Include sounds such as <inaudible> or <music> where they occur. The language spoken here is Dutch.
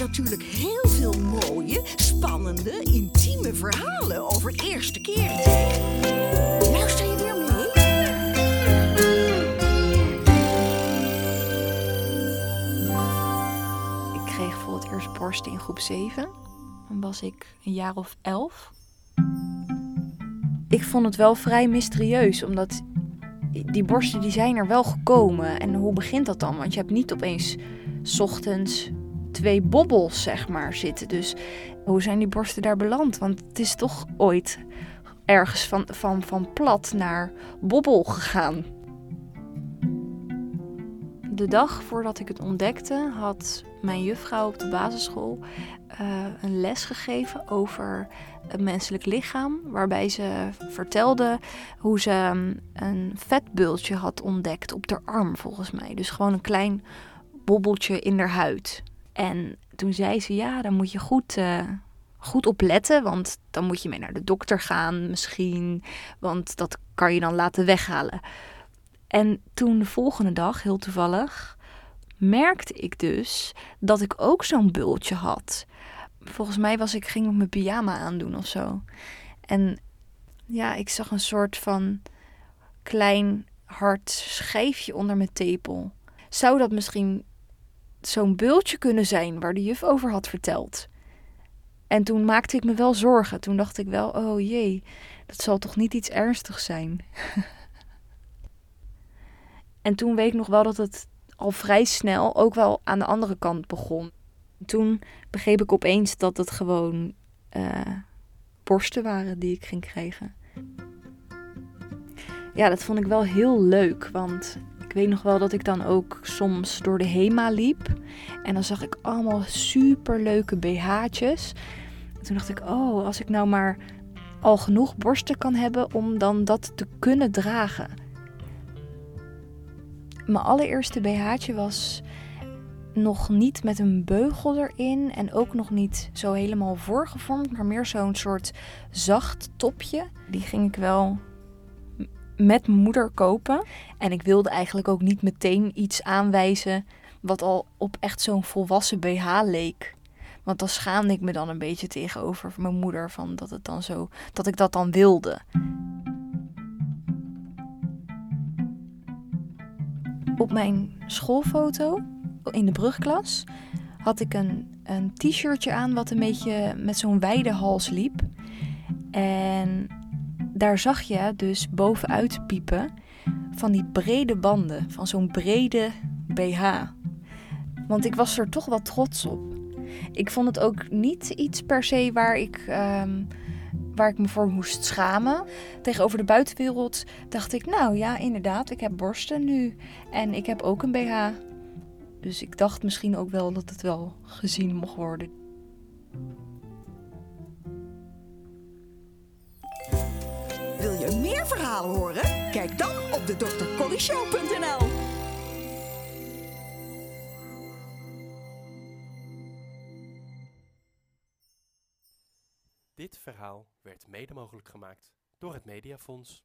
natuurlijk heel veel mooie, spannende, intieme verhalen over eerste keer. Luister je weer mee? Ik kreeg voor het eerst borsten in groep 7. Dan was ik een jaar of elf. Ik vond het wel vrij mysterieus, omdat die borsten die zijn er wel gekomen. En hoe begint dat dan? Want je hebt niet opeens ochtends twee bobbels, zeg maar, zitten. Dus hoe zijn die borsten daar beland? Want het is toch ooit ergens van, van, van plat naar bobbel gegaan. De dag voordat ik het ontdekte, had mijn juffrouw op de basisschool eh, een les gegeven over het menselijk lichaam. Waarbij ze vertelde hoe ze um, een vetbultje had ontdekt op haar arm, volgens mij. Dus gewoon een klein bobbeltje in haar huid. En toen zei ze: Ja, dan moet je goed. eh, Goed opletten, want dan moet je mee naar de dokter gaan misschien, want dat kan je dan laten weghalen. En toen de volgende dag, heel toevallig, merkte ik dus dat ik ook zo'n bultje had. Volgens mij was ik, ging ik mijn pyjama aandoen of zo. En ja, ik zag een soort van klein hard schijfje onder mijn tepel. Zou dat misschien zo'n bultje kunnen zijn waar de juf over had verteld? En toen maakte ik me wel zorgen. Toen dacht ik wel, oh jee, dat zal toch niet iets ernstigs zijn. <laughs> En toen weet ik nog wel dat het al vrij snel ook wel aan de andere kant begon. Toen begreep ik opeens dat het gewoon eh, borsten waren die ik ging krijgen. Ja, dat vond ik wel heel leuk, want ik weet nog wel dat ik dan ook soms door de HEMA liep. En dan zag ik allemaal super leuke BH'tjes. En toen dacht ik, oh, als ik nou maar al genoeg borsten kan hebben om dan dat te kunnen dragen. Mijn allereerste BH'tje was nog niet met een beugel erin en ook nog niet zo helemaal voorgevormd, maar meer zo'n soort zacht topje. Die ging ik wel met moeder kopen. En ik wilde eigenlijk ook niet meteen iets aanwijzen wat al op echt zo'n volwassen BH leek. Want dan schaamde ik me dan een beetje tegenover mijn moeder van dat het dan zo dat ik dat dan wilde. Op mijn schoolfoto in de brugklas had ik een, een t-shirtje aan wat een beetje met zo'n wijde hals liep. En daar zag je dus bovenuit piepen van die brede banden, van zo'n brede BH. Want ik was er toch wel trots op. Ik vond het ook niet iets per se waar ik, ehm, waar ik me voor moest schamen. Tegenover de buitenwereld dacht ik, nou ja, inderdaad, ik heb borsten nu. En ik heb ook een BH. Dus ik dacht misschien ook wel dat het wel gezien mocht worden. Horen? Kijk dan op de drcorryshow.nl. Dit verhaal werd mede mogelijk gemaakt door het Mediafonds.